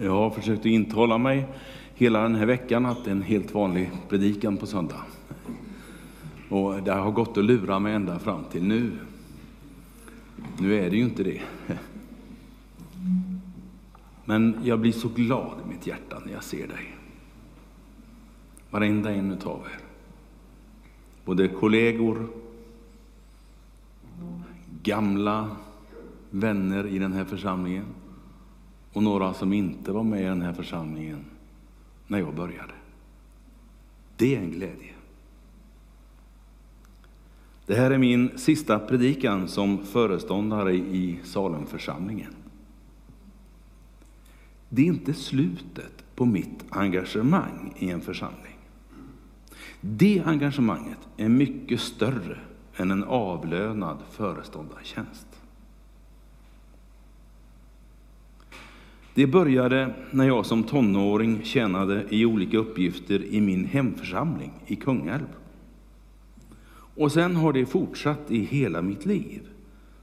Jag har försökt att intala mig hela den här veckan att det är en helt vanlig predikan på söndag. Och det har gått att lura mig ända fram till nu. Nu är det ju inte det. Men jag blir så glad i mitt hjärta när jag ser dig. Varenda en utav er. Både kollegor, gamla vänner i den här församlingen och några som inte var med i den här församlingen när jag började. Det är en glädje. Det här är min sista predikan som föreståndare i Salemförsamlingen. Det är inte slutet på mitt engagemang i en församling. Det engagemanget är mycket större än en avlönad föreståndartjänst. Det började när jag som tonåring tjänade i olika uppgifter i min hemförsamling i Kungälv. Och sen har det fortsatt i hela mitt liv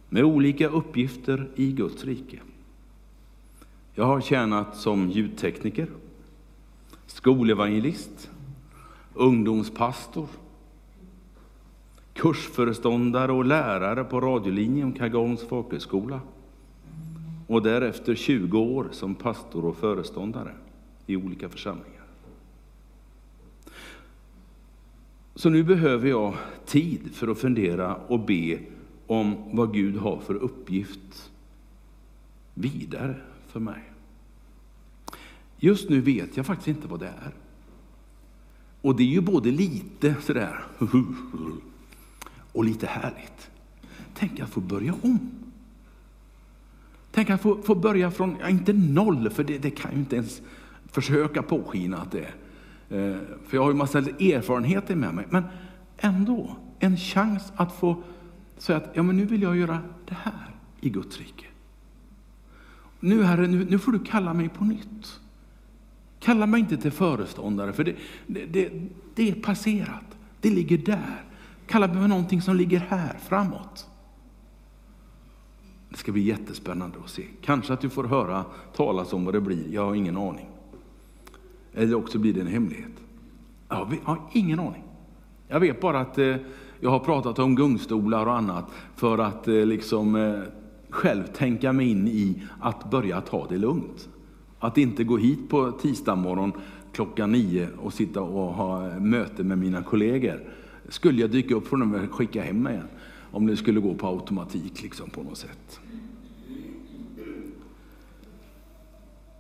med olika uppgifter i Guds rike. Jag har tjänat som ljudtekniker, skolevangelist, ungdomspastor, kursföreståndare och lärare på radiolinjen Kagons folkhögskola och därefter 20 år som pastor och föreståndare i olika församlingar. Så nu behöver jag tid för att fundera och be om vad Gud har för uppgift vidare för mig. Just nu vet jag faktiskt inte vad det är. Och det är ju både lite sådär och lite härligt. Tänk att få börja om. Tänk att få, få börja från, ja, inte noll, för det, det kan ju inte ens försöka påskina att det är. Eh, för jag har ju massa erfarenheter med mig. Men ändå, en chans att få säga att ja, men nu vill jag göra det här i Guds rike. Nu Herre, nu, nu får du kalla mig på nytt. Kalla mig inte till föreståndare, för det, det, det, det är passerat. Det ligger där. Kalla mig för någonting som ligger här, framåt. Det ska bli jättespännande att se. Kanske att du får höra talas om vad det blir, jag har ingen aning. Eller också blir det en hemlighet. Jag har ingen aning. Jag vet bara att eh, jag har pratat om gungstolar och annat för att eh, liksom eh, själv tänka mig in i att börja ta det lugnt. Att inte gå hit på tisdag morgon klockan nio och sitta och ha möte med mina kollegor. Skulle jag dyka upp får de skicka hem mig igen om det skulle gå på automatik liksom på något sätt.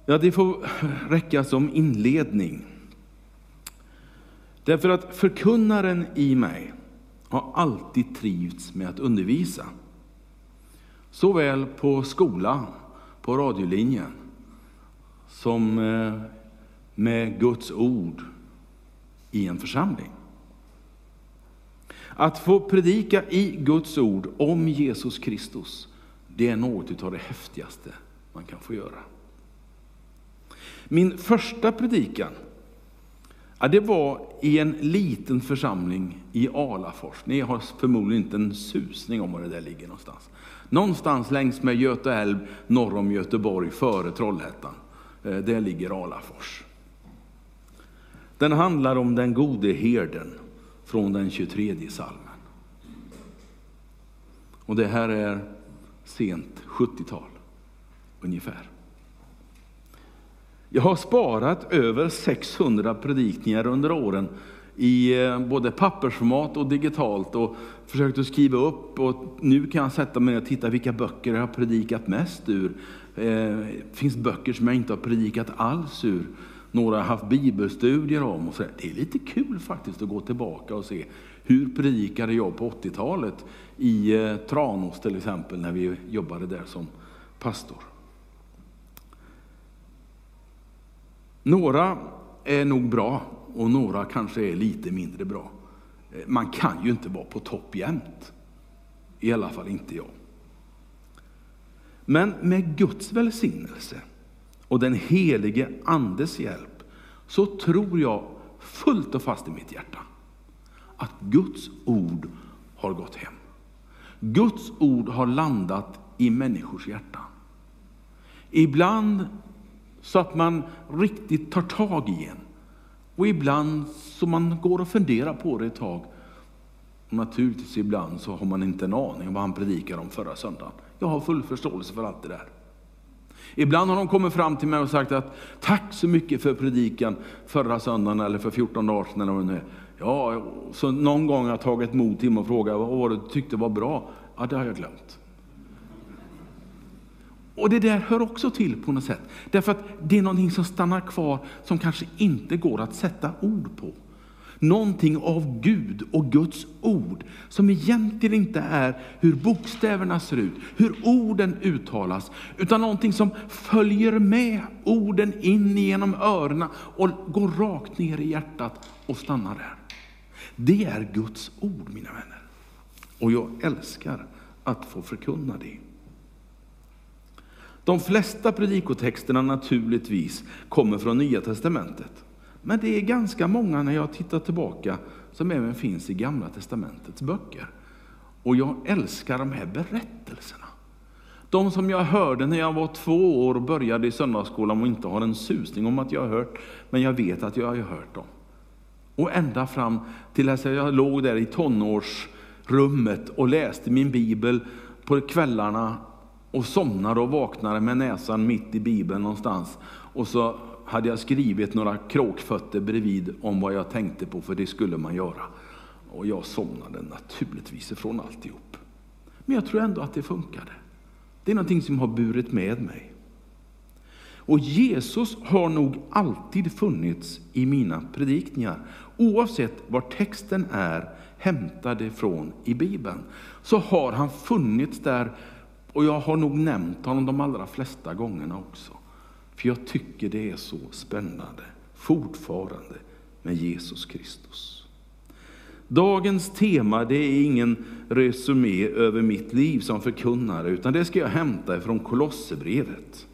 Ja, det får räcka som inledning. Därför att förkunnaren i mig har alltid trivts med att undervisa. Såväl på skola, på radiolinjen, som eh, med Guds ord i en församling. Att få predika i Guds ord om Jesus Kristus, det är något av det häftigaste man kan få göra. Min första predikan, ja, det var i en liten församling i Alafors. Ni har förmodligen inte en susning om var det där ligger någonstans. Någonstans längs med Göta älv norr om Göteborg, före Trollhättan. Eh, där ligger Alafors. Den handlar om den gode herden från den 23 salmen. Och det här är sent 70-tal, ungefär. Jag har sparat över 600 predikningar under åren i eh, både pappersformat och digitalt och försökt att skriva upp. Och nu kan jag sätta mig och titta vilka böcker jag har predikat mest ur. Det finns böcker som jag inte har predikat alls ur. Några har haft bibelstudier om. Och så. Det är lite kul faktiskt att gå tillbaka och se hur predikade jag på 80-talet i eh, Tranås till exempel när vi jobbade där som pastor. Några är nog bra och några kanske är lite mindre bra. Eh, man kan ju inte vara på topp jämt. I alla fall inte jag. Men med Guds välsignelse och den helige Andes hjälp så tror jag fullt och fast i mitt hjärta att Guds ord har gått hem. Guds ord har landat i människors hjärtan. Ibland så att man riktigt tar tag i en. Och ibland så man går och funderar på det ett tag. Och naturligtvis ibland så har man inte en aning om vad han predikade om förra söndagen. Jag har full förståelse för allt det där. Ibland har de kommit fram till mig och sagt att tack så mycket för predikan förra söndagen eller för 14 dagar sedan. Eller vad det nu är. Ja, så någon gång har jag tagit mod till mig och frågat vad var det du tyckte var bra? Ja, det har jag glömt. Och det där hör också till på något sätt. Därför att det är någonting som stannar kvar som kanske inte går att sätta ord på. Någonting av Gud och Guds ord som egentligen inte är hur bokstäverna ser ut, hur orden uttalas, utan någonting som följer med orden in genom öronen och går rakt ner i hjärtat och stannar där. Det är Guds ord mina vänner. Och jag älskar att få förkunna det. De flesta predikotexterna naturligtvis kommer från Nya Testamentet. Men det är ganska många när jag tittar tillbaka som även finns i Gamla Testamentets böcker. Och jag älskar de här berättelserna. De som jag hörde när jag var två år och började i söndagsskolan och inte har en susning om att jag har hört, men jag vet att jag har hört dem. Och ända fram till att jag låg där i tonårsrummet och läste min bibel på kvällarna och somnade och vaknade med näsan mitt i bibeln någonstans. Och så hade jag skrivit några kråkfötter bredvid om vad jag tänkte på, för det skulle man göra. Och jag somnade naturligtvis ifrån alltihop. Men jag tror ändå att det funkade. Det är någonting som har burit med mig. Och Jesus har nog alltid funnits i mina predikningar. Oavsett var texten är hämtad ifrån i Bibeln, så har han funnits där och jag har nog nämnt honom de allra flesta gångerna också. För jag tycker det är så spännande, fortfarande, med Jesus Kristus. Dagens tema det är ingen resumé över mitt liv som förkunnare, utan det ska jag hämta ifrån Kolosserbrevet.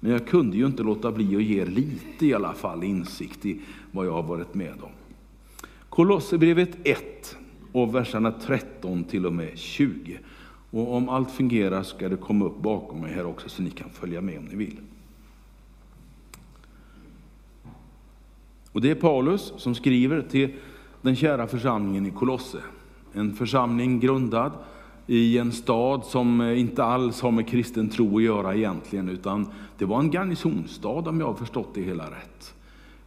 Men jag kunde ju inte låta bli att ge lite i alla fall insikt i vad jag har varit med om. Kolosserbrevet 1 och verserna 13 till och med 20. Och om allt fungerar ska det komma upp bakom mig här också så ni kan följa med om ni vill. Och det är Paulus som skriver till den kära församlingen i Kolosse. En församling grundad i en stad som inte alls har med kristen tro att göra egentligen, utan det var en garnisonstad om jag har förstått det hela rätt.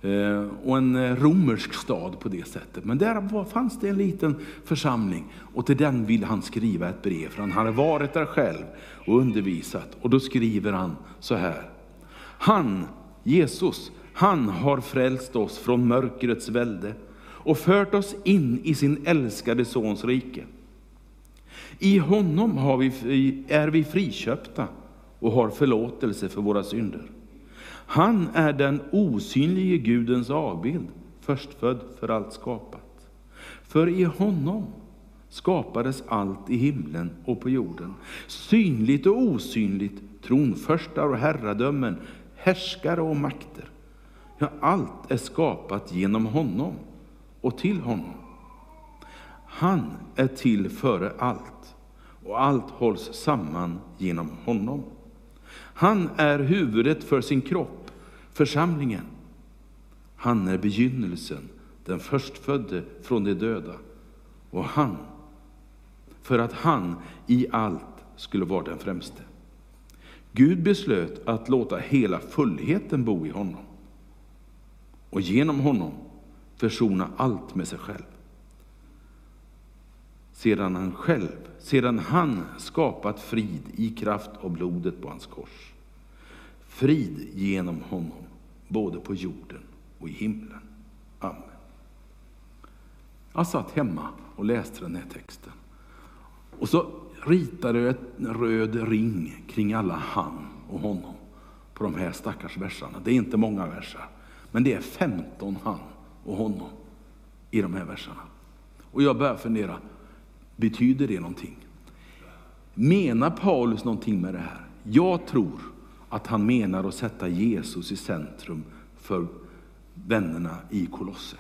Eh, och en eh, romersk stad på det sättet. Men där fanns det en liten församling och till den vill han skriva ett brev. För han hade varit där själv och undervisat. Och då skriver han så här. Han, Jesus, han har frälst oss från mörkrets välde och fört oss in i sin älskade Sons rike. I honom har vi, är vi friköpta och har förlåtelse för våra synder. Han är den osynlige Gudens avbild, förstfödd för allt skapat. För i honom skapades allt i himlen och på jorden, synligt och osynligt, tronförstar och herradömen, härskare och makter. Ja, allt är skapat genom honom och till honom. Han är till före allt och allt hålls samman genom honom. Han är huvudet för sin kropp, församlingen. Han är begynnelsen, den förstfödde från de döda. Och han, för att han i allt skulle vara den främste. Gud beslöt att låta hela fullheten bo i honom och genom honom försona allt med sig själv. Sedan han själv, sedan han skapat frid i kraft av blodet på hans kors. Frid genom honom, både på jorden och i himlen. Amen. Jag satt hemma och läste den här texten. Och så ritade jag en röd ring kring alla han och honom på de här stackars verserna. Det är inte många verser, men det är 15 han och honom i de här verserna. Och jag började fundera, betyder det någonting? Menar Paulus någonting med det här? Jag tror att han menar att sätta Jesus i centrum för vännerna i Kolosse.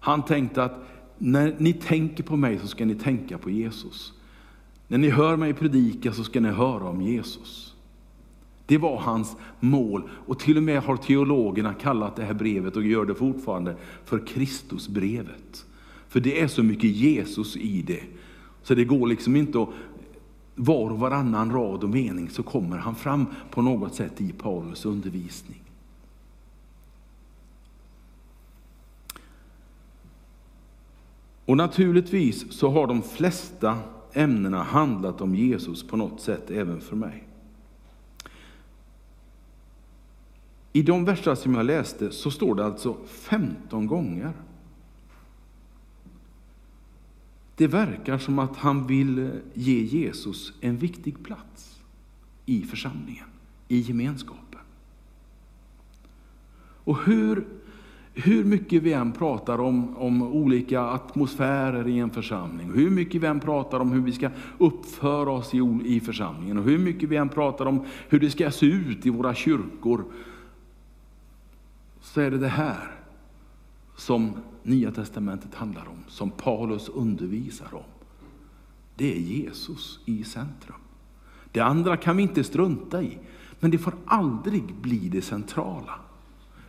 Han tänkte att när ni tänker på mig så ska ni tänka på Jesus. När ni hör mig predika så ska ni höra om Jesus. Det var hans mål. Och till och med har teologerna kallat det här brevet, och gör det fortfarande, för Kristusbrevet. För det är så mycket Jesus i det. Så det går liksom inte att var och varannan rad och mening så kommer han fram på något sätt i Paulus undervisning. Och naturligtvis så har de flesta ämnena handlat om Jesus på något sätt även för mig. I de verser som jag läste så står det alltså 15 gånger. Det verkar som att han vill eh, ge Jesus en viktig plats i församlingen, i gemenskapen. Och hur, hur mycket vi än pratar om, om olika atmosfärer i en församling, hur mycket vi än pratar om hur vi ska uppföra oss i, i församlingen, och hur mycket vi än pratar om hur det ska se ut i våra kyrkor, så är det det här som Nya Testamentet handlar om, som Paulus undervisar om. Det är Jesus i centrum. Det andra kan vi inte strunta i, men det får aldrig bli det centrala.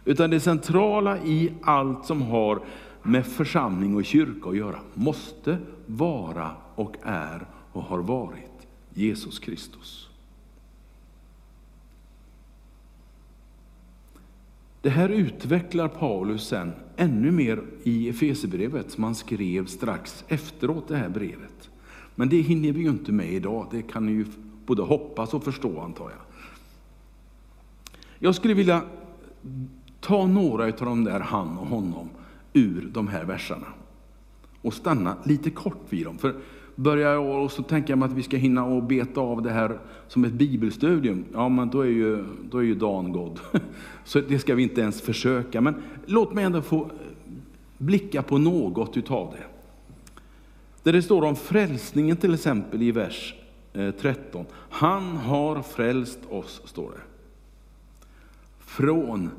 Utan det centrala i allt som har med församling och kyrka att göra måste vara och är och har varit Jesus Kristus. Det här utvecklar Paulus sen ännu mer i Efesierbrevet som han skrev strax efteråt det här brevet. Men det hinner vi ju inte med idag, det kan ni ju både hoppas och förstå antar jag. Jag skulle vilja ta några av de där han och honom ur de här verserna och stanna lite kort vid dem. För börjar jag och så tänker jag mig att vi ska hinna och beta av det här som ett bibelstudium, ja men då är ju, då är ju dagen god. Så det ska vi inte ens försöka. Men låt mig ändå få blicka på något utav det. Där det står om frälsningen till exempel i vers eh, 13. Han har frälst oss, står det. Från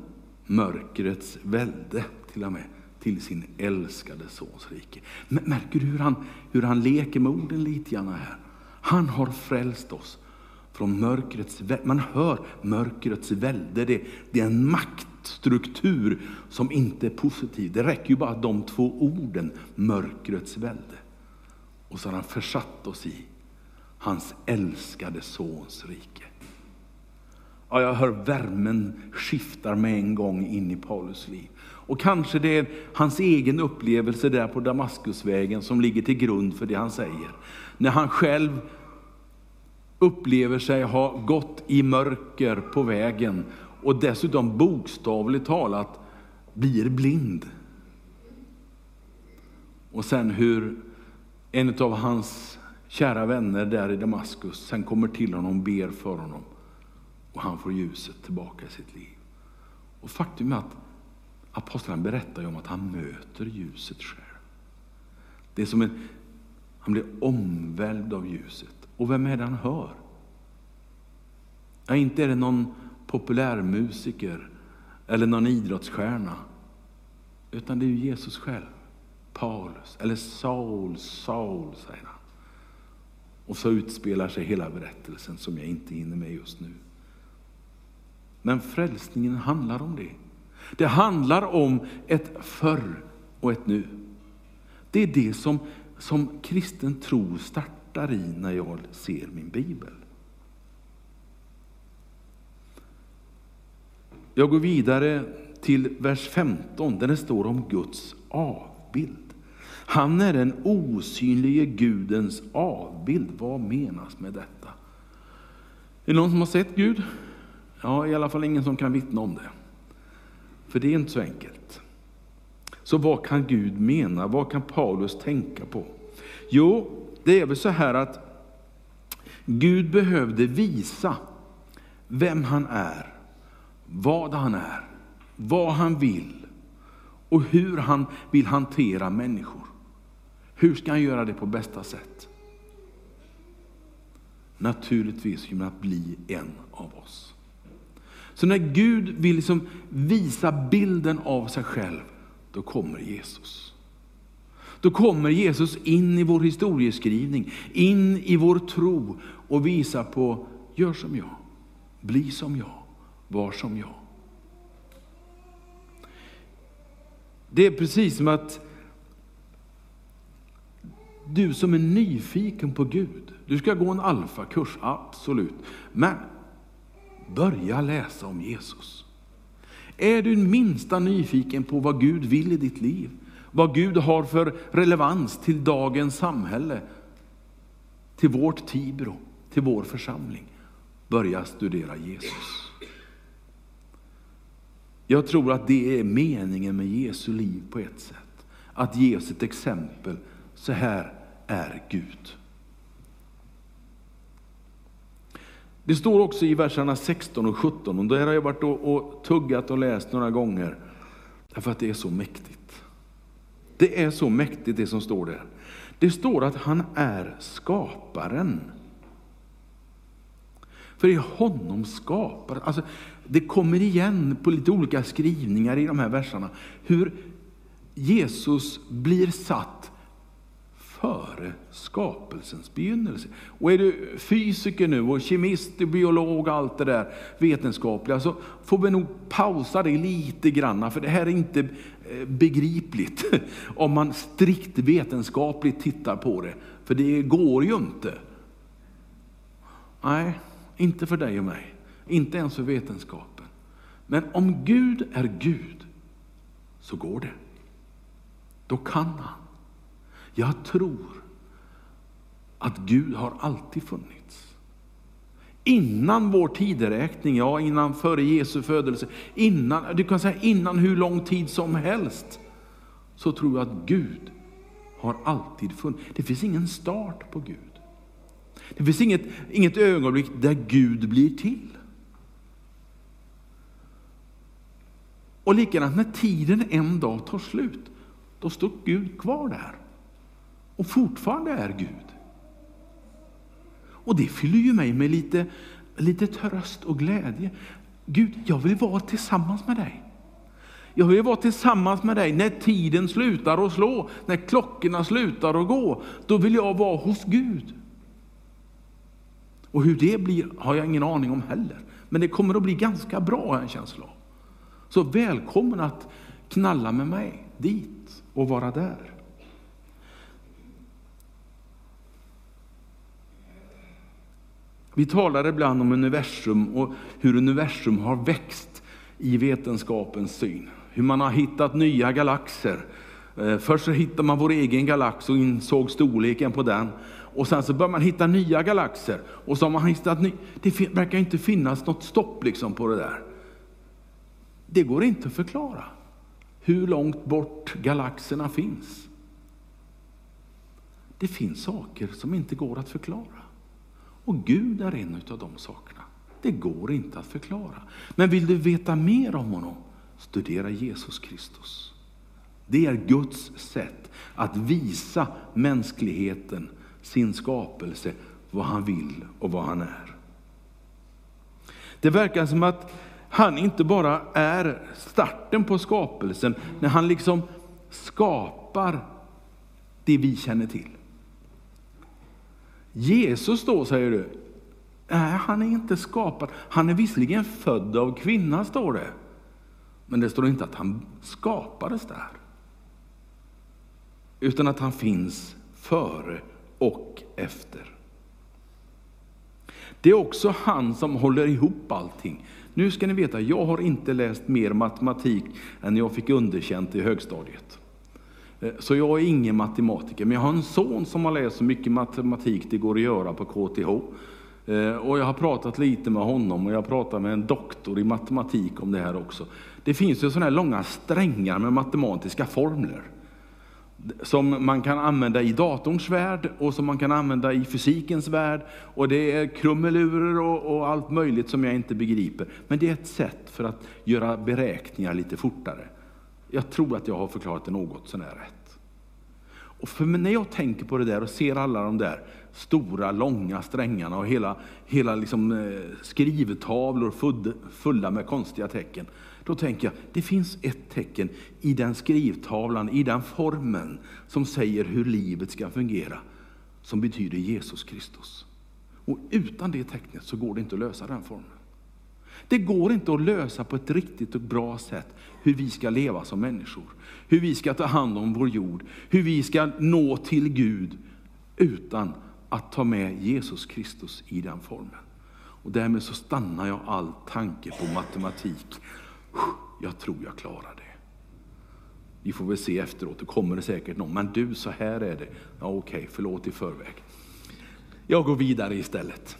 mörkrets välde till och med till sin älskade sons rike. Märker du hur han, hur han leker med orden lite grann här? Han har frälst oss från mörkrets välde. Man hör mörkrets välde. Det, det är en maktstruktur som inte är positiv. Det räcker ju bara de två orden, mörkrets välde. Och så har han försatt oss i hans älskade sons rike. Ja, jag hör värmen skiftar med en gång in i Paulus liv. Och kanske det är hans egen upplevelse där på Damaskusvägen som ligger till grund för det han säger. När han själv upplever sig ha gått i mörker på vägen och dessutom bokstavligt talat blir blind. Och sen hur en av hans kära vänner där i Damaskus sen kommer till honom och ber för honom. Och han får ljuset tillbaka i sitt liv. Och faktum är att aposteln berättar ju om att han möter ljuset själv. Det är som en, han blir omvälvd av ljuset. Och vem är det han hör? Ja, inte är det någon populärmusiker eller någon idrottsstjärna. Utan det är ju Jesus själv. Paulus, eller Saul, Saul, säger han. Och så utspelar sig hela berättelsen som jag inte hinner med just nu. Men frälsningen handlar om det. Det handlar om ett förr och ett nu. Det är det som, som kristen tro startar i när jag ser min bibel. Jag går vidare till vers 15 där det står om Guds avbild. Han är den osynlige Gudens avbild. Vad menas med detta? Är det någon som har sett Gud? Ja, i alla fall ingen som kan vittna om det. För det är inte så enkelt. Så vad kan Gud mena? Vad kan Paulus tänka på? Jo, det är väl så här att Gud behövde visa vem han är, vad han är, vad han vill och hur han vill hantera människor. Hur ska han göra det på bästa sätt? Naturligtvis genom att bli en av oss. Så när Gud vill liksom visa bilden av sig själv, då kommer Jesus. Då kommer Jesus in i vår historieskrivning, in i vår tro och visar på, gör som jag. Bli som jag, var som jag. Det är precis som att du som är nyfiken på Gud, du ska gå en alfakurs, absolut. Men börja läsa om Jesus. Är du minsta nyfiken på vad Gud vill i ditt liv, vad Gud har för relevans till dagens samhälle, till vårt Tibro, till vår församling, börja studera Jesus. Jag tror att det är meningen med Jesu liv på ett sätt. Att ge oss ett exempel. Så här är Gud. Det står också i verserna 16 och 17, och där har jag varit och, tuggat och läst några gånger, därför att det är så mäktigt. Det är så mäktigt det som står där. Det står att han är skaparen. För i honom skapar, alltså det kommer igen på lite olika skrivningar i de här verserna, hur Jesus blir satt före skapelsens begynnelse. Och är du fysiker nu och kemist, och biolog och allt det där vetenskapliga så får vi nog pausa det lite grann, för det här är inte eh, begripligt om man strikt vetenskapligt tittar på det. För det går ju inte. Nej, inte för dig och mig. Inte ens för vetenskapen. Men om Gud är Gud så går det. Då kan han. Jag tror att Gud har alltid funnits. Innan vår tideräkning, ja innan före Jesu födelse, innan, du kan säga innan hur lång tid som helst, så tror jag att Gud har alltid funnits. Det finns ingen start på Gud. Det finns inget, inget ögonblick där Gud blir till. Och likadant när tiden en dag tar slut, då står Gud kvar där och fortfarande är Gud. Och det fyller ju mig med lite, lite tröst och glädje. Gud, jag vill vara tillsammans med dig. Jag vill vara tillsammans med dig när tiden slutar att slå, när klockorna slutar att gå. Då vill jag vara hos Gud. Och hur det blir har jag ingen aning om heller. Men det kommer att bli ganska bra, har jag en känsla av. Så välkommen att knalla med mig dit och vara där. Vi talar ibland om universum och hur universum har växt i vetenskapens syn. Hur man har hittat nya galaxer. Eh, först så hittade man vår egen galax och insåg storleken på den. Och sen så börjar man hitta nya galaxer. Och så har man hittat ny... Det verkar inte finnas något stopp liksom på det där. Det går inte att förklara hur långt bort galaxerna finns. Det finns saker som inte går att förklara. Och Gud är en av de sakerna. Det går inte att förklara. Men vill du veta mer om honom, studera Jesus Kristus. Det är Guds sätt att visa mänskligheten, sin skapelse, vad han vill och vad han är. Det verkar som att han inte bara är starten på skapelsen, när han liksom skapar det vi känner till. Jesus då, säger du? Nej, han är inte skapad. Han är visserligen född av kvinna, står det. Men det står inte att han skapades där. Utan att han finns före och efter. Det är också han som håller ihop allting. Nu ska ni veta, jag har inte läst mer matematik än jag fick underkänt i högstadiet. Eh, så jag är ingen matematiker, men jag har en son som har läst så mycket matematik det går att göra på KTH. Eh, och jag har pratat lite med honom och jag har pratat med en doktor i matematik om det här också. Det finns ju sådana här långa strängar med matematiska formler som man kan använda i datorns värld och som man kan använda i fysikens värld. Och det är krumelurer och, och, allt möjligt som jag inte begriper. Men det är ett sätt för att göra beräkningar lite fortare. Jag tror att jag har förklarat det något sånär rätt. Och för när jag tänker på det där och ser alla de där stora, långa strängarna och hela, hela liksom, eh, skrivtavlor fulla med konstiga tecken. Då tänker jag, det finns ett tecken i den skrivtavlan, i den formen som säger hur livet ska fungera, som betyder Jesus Kristus. Och utan det tecknet så går det inte att lösa den formen. Det går inte att lösa på ett riktigt och bra sätt hur vi ska leva som människor, hur vi ska ta hand om vår jord, hur vi ska nå till Gud utan att ta med Jesus Kristus i den formen. Och därmed så stannar jag all tanke på matematik. Jag tror jag klarar det. Vi får väl se efteråt, det kommer det säkert någon. Men du, så här är det. Ja, Okej, okay, förlåt i förväg. Jag går vidare istället.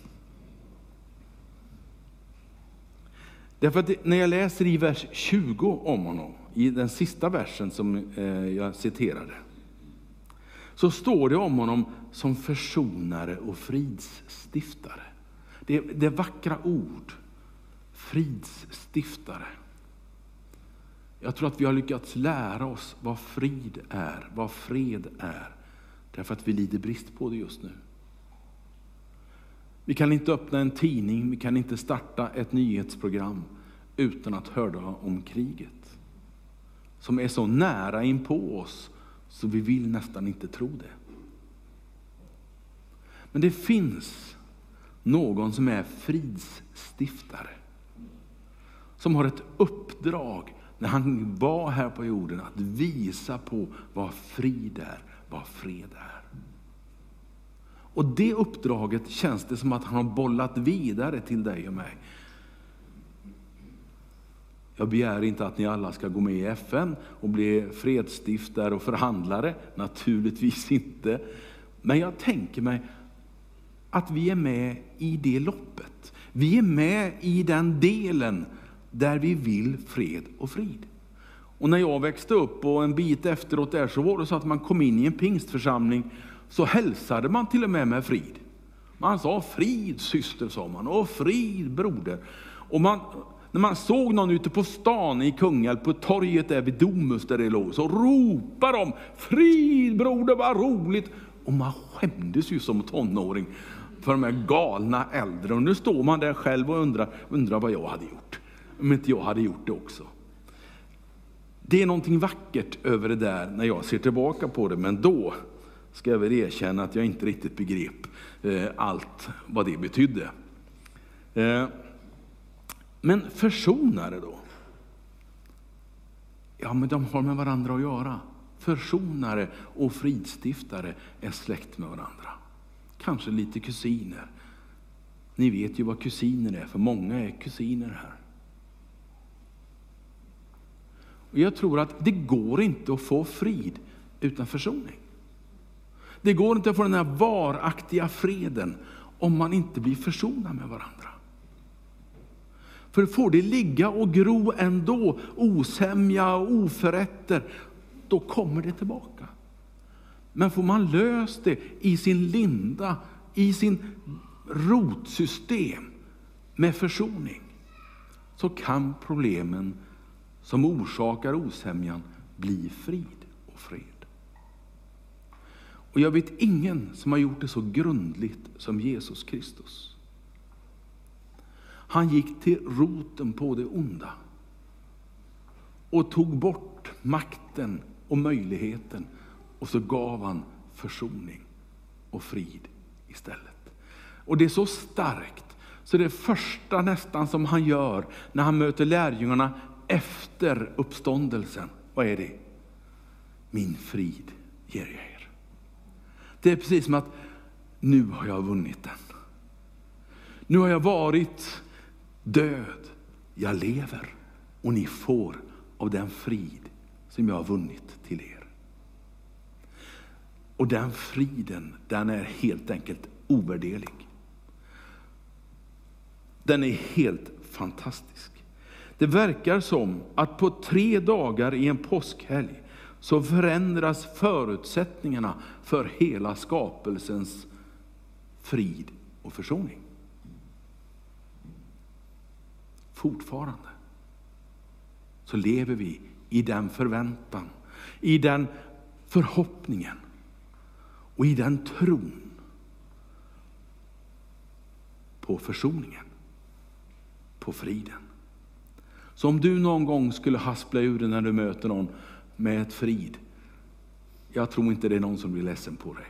Därför att när jag läser i vers 20 om honom, i den sista versen som eh, jag citerade, så står det om honom som försonare och fridsstiftare. Det, det är vackra ord. Fridsstiftare. Jag tror att vi har lyckats lära oss vad frid är, vad fred är, därför att vi lider brist på det just nu. Vi kan inte öppna en tidning, vi kan inte starta ett nyhetsprogram utan att höra om kriget. Som är så nära in på oss så vi vill nästan inte tro det. Men det finns någon som är fridsstiftare. Som har ett uppdrag när han var här på jorden att visa på vad frid är, vad fred är. Och det uppdraget känns det som att han har bollat vidare till dig och mig. Jag begär inte att ni alla ska gå med i FN och bli fredsstiftare och förhandlare, naturligtvis inte. Men jag tänker mig att vi är med i det loppet. Vi är med i den delen där vi vill fred och frid. Och när jag växte upp och en bit efteråt där så var det så att man kom in i en pingstförsamling så hälsade man till och med med frid. Man sa frid syster, sa man, och frid broder. Och man, när man såg någon ute på stan i Kungälv, på torget där vid Domus där det låg, så ropade de frid broder, vad roligt. Och man skämdes ju som tonåring för de här galna äldre. Och nu står man där själv och undrar, undrar vad jag hade gjort. Om inte jag hade gjort det också. Det är någonting vackert över det där när jag ser tillbaka på det, men då ska jag väl erkänna att jag inte riktigt begrep eh, allt vad det betydde. Eh, men försonare då? Ja, men de har med varandra att göra. Försonare och fridstiftare är släkt med varandra. Kanske lite kusiner. Ni vet ju vad kusiner är, för många är kusiner här. Och jag tror att det går inte att få frid utan försoning. Det går inte att få den här varaktiga freden om man inte blir försonad med varandra. För får det ligga och gro ändå, osämja och oförrätter, då kommer det tillbaka. Men får man löst det i sin linda, i sin rotsystem med försoning, så kan problemen som orsakar osämjan bli frid och fred. Och jag vet ingen som har gjort det så grundligt som Jesus Kristus. Han gick till roten på det onda och tog bort makten och möjligheten och så gav han försoning och frid istället. Och det är så starkt, så det första nästan som han gör när han möter lärjungarna efter uppståndelsen, vad är det? Min frid ger jag er. Det är precis som att nu har jag vunnit den. Nu har jag varit död, jag lever och ni får av den frid som jag har vunnit till er. Och den friden, den är helt enkelt ovärderlig. Den är helt fantastisk. Det verkar som att på tre dagar i en påskhelg så förändras förutsättningarna för hela skapelsens frid och försoning. Fortfarande så lever vi i den förväntan, i den förhoppningen och i den tron på försoningen, på friden. Så om du någon gång skulle haspla ur dig när du möter någon med ett frid, jag tror inte det är någon som blir ledsen på dig.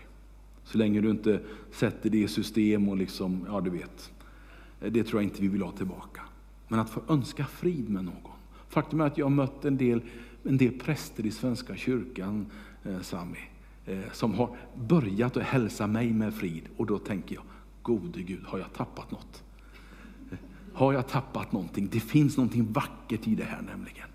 Så länge du inte sätter det i system och liksom, ja du vet, det tror jag inte vi vill ha tillbaka. men att få önska frid med någon. Faktum är att jag har mött en del, en del präster i Svenska kyrkan, eh, Sami, eh, som har börjat att hälsa mig med frid. Och då tänker jag, gode Gud, har jag tappat något? Har jag tappat någonting? Det finns någonting vackert i det här nämligen.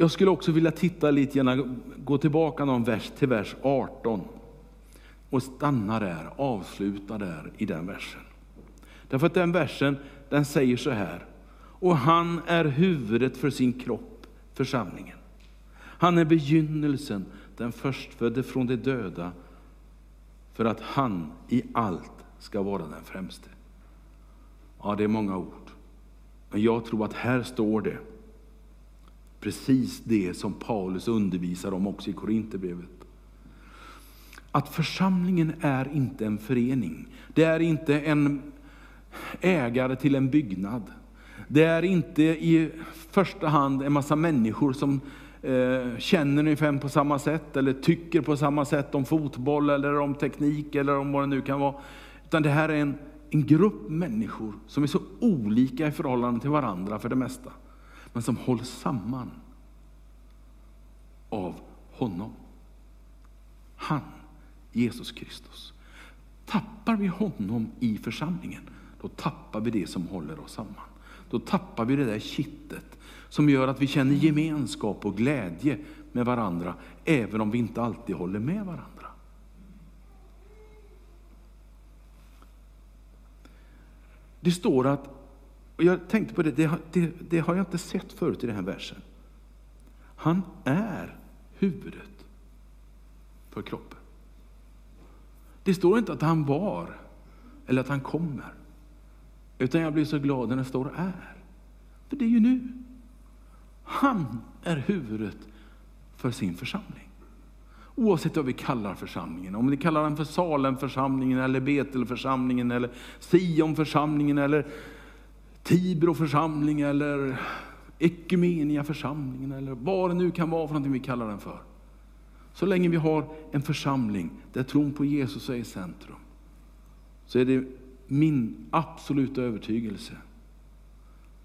Jag skulle också vilja titta lite grann, gå tillbaka någon vers till vers 18 och stanna där, avsluta där i den versen. Därför att den versen, den säger så här, och han är huvudet för sin kropp, församlingen. Han är begynnelsen, den förstfödde från de döda, för att han i allt ska vara den främste. Ja, det är många ord. Men jag tror att här står det precis det som Paulus undervisar om också i Korinthierbrevet. Att församlingen är inte en förening. Det är inte en ägare till en byggnad. Det är inte i första hand en massa människor som eh, känner ungefär på samma sätt eller tycker på samma sätt om fotboll eller om teknik eller om vad det nu kan vara. Utan det här är en, en grupp människor som är så olika i förhållande till varandra för det mesta. Men som hålls samman av honom. Han, Jesus Kristus. Tappar vi honom i församlingen, då tappar vi det som håller oss samman. Då tappar vi det där kittet som gör att vi känner gemenskap och glädje med varandra, även om vi inte alltid håller med varandra. Det står att, och jag tänkte på det, det, det, det har jag inte sett förut i den här versen. Han är huvudet för kroppen. Det står inte att han var eller att han kommer. Utan jag blir så glad när det står är. För det är ju nu. Han är huvudet för sin församling. Oavsett vad vi kallar församlingen. Om vi kallar den för Salemförsamlingen, eller Betelförsamlingen, eller Sionförsamlingen, eller Tibro församling, eller Ekumenia församlingen, eller vad det nu kan vara för någonting vi kallar den för. Så länge vi har en församling där tron på Jesus är i centrum, så är det min absoluta övertygelse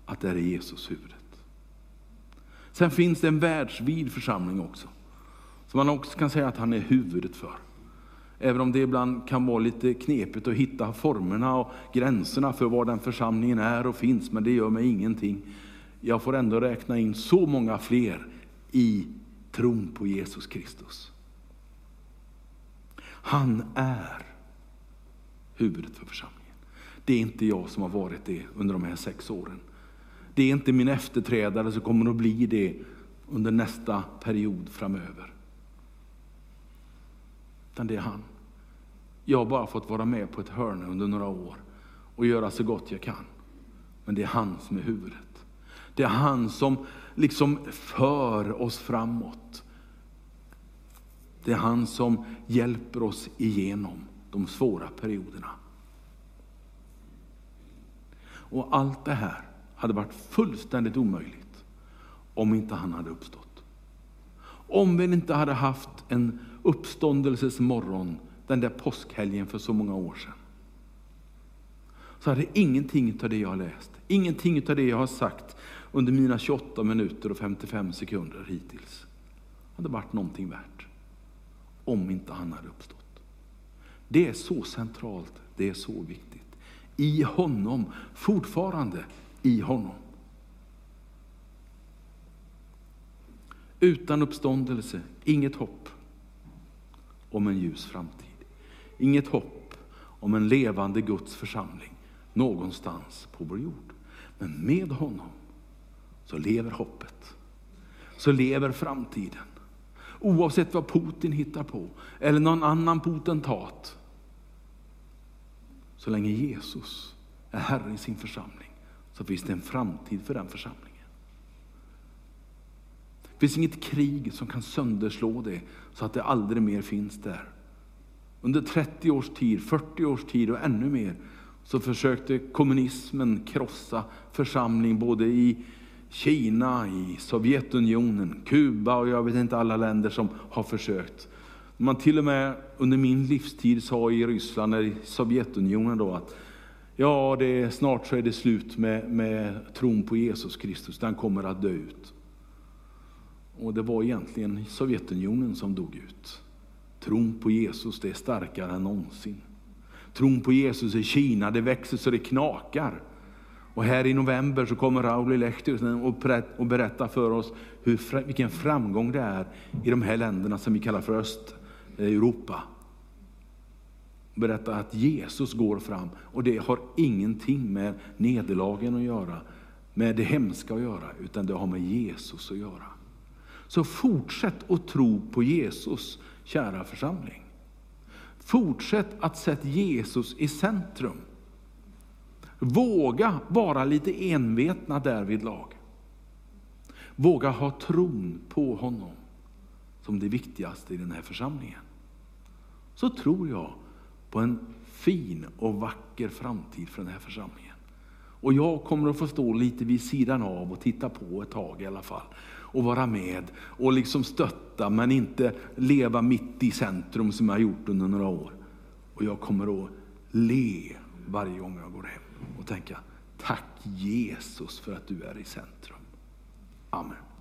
att det är Jesus huvudet. Sen finns det en världsvid församling också, som man också kan säga att han är huvudet för. Även om det ibland kan vara lite knepigt att hitta formerna och gränserna för var den församlingen är och finns, men det gör mig ingenting. Jag får ändå räkna in så många fler i tron på Jesus Kristus. Han är huvudet för församlingen. Det är inte jag som har varit det under de här sex åren. Det är inte min efterträdare som kommer att bli det under nästa period framöver. Utan det är han. Jag har bara fått vara med på ett hörn under några år och göra så gott jag kan. Men det är han som är huvudet. Det är han som liksom för oss framåt. Det är han som hjälper oss igenom de svåra perioderna. Och allt det här hade varit fullständigt omöjligt om inte han hade uppstått. Om vi inte hade haft en uppståndelses morgon den där påskhelgen för så många år sedan. Så hade ingenting av det jag har läst, ingenting av det jag har sagt under mina 28 minuter och 55 sekunder hittills hade varit någonting värt. Om inte han hade uppstått. Det är så centralt, det är så viktigt. I honom, fortfarande i honom. Utan uppståndelse, inget hopp om en ljus framtid. Inget hopp om en levande Guds församling någonstans på vår jord. Men med honom så lever hoppet. Så lever framtiden. Oavsett vad Putin hittar på, eller någon annan potentat. Så länge Jesus är Herre i sin församling, så finns det en framtid för den församlingen. Det finns inget krig som kan sönderslå det, så att det aldrig mer finns där. Under 30 års tid, 40 års tid och ännu mer, så försökte kommunismen krossa församling både i Kina, i Sovjetunionen, Kuba och jag vet inte alla länder som har försökt. Man till och med under min livstid sa i Ryssland, eller i Sovjetunionen då, att Ja, det är, snart så är det slut med, med tron på Jesus Kristus. Den kommer att dö ut. Och det var egentligen Sovjetunionen som dog ut. Tron på Jesus det är starkare än någonsin. Tron på Jesus i Kina det växer så det knakar. Och här i november så kommer Rauli Lehtinen och berätta för oss hur, vilken framgång det är i de här länderna som vi kallar för Östeuropa. Eh, berätta att Jesus går fram och det har ingenting med nederlagen att göra, med det hemska att göra, utan det har med Jesus att göra. Så fortsätt att tro på Jesus, kära församling. Fortsätt att sätta Jesus i centrum. Våga vara lite envetna därvidlag. Våga ha tron på honom som det viktigaste i den här församlingen. Så tror jag på en fin och vacker framtid för den här församlingen. Och jag kommer att få stå lite vid sidan av och titta på ett tag i alla fall. Och vara med och liksom stötta men inte leva mitt i centrum som jag har gjort under några år. Och jag kommer att le varje gång jag går hem och tänka tack Jesus för att du är i centrum. Amen.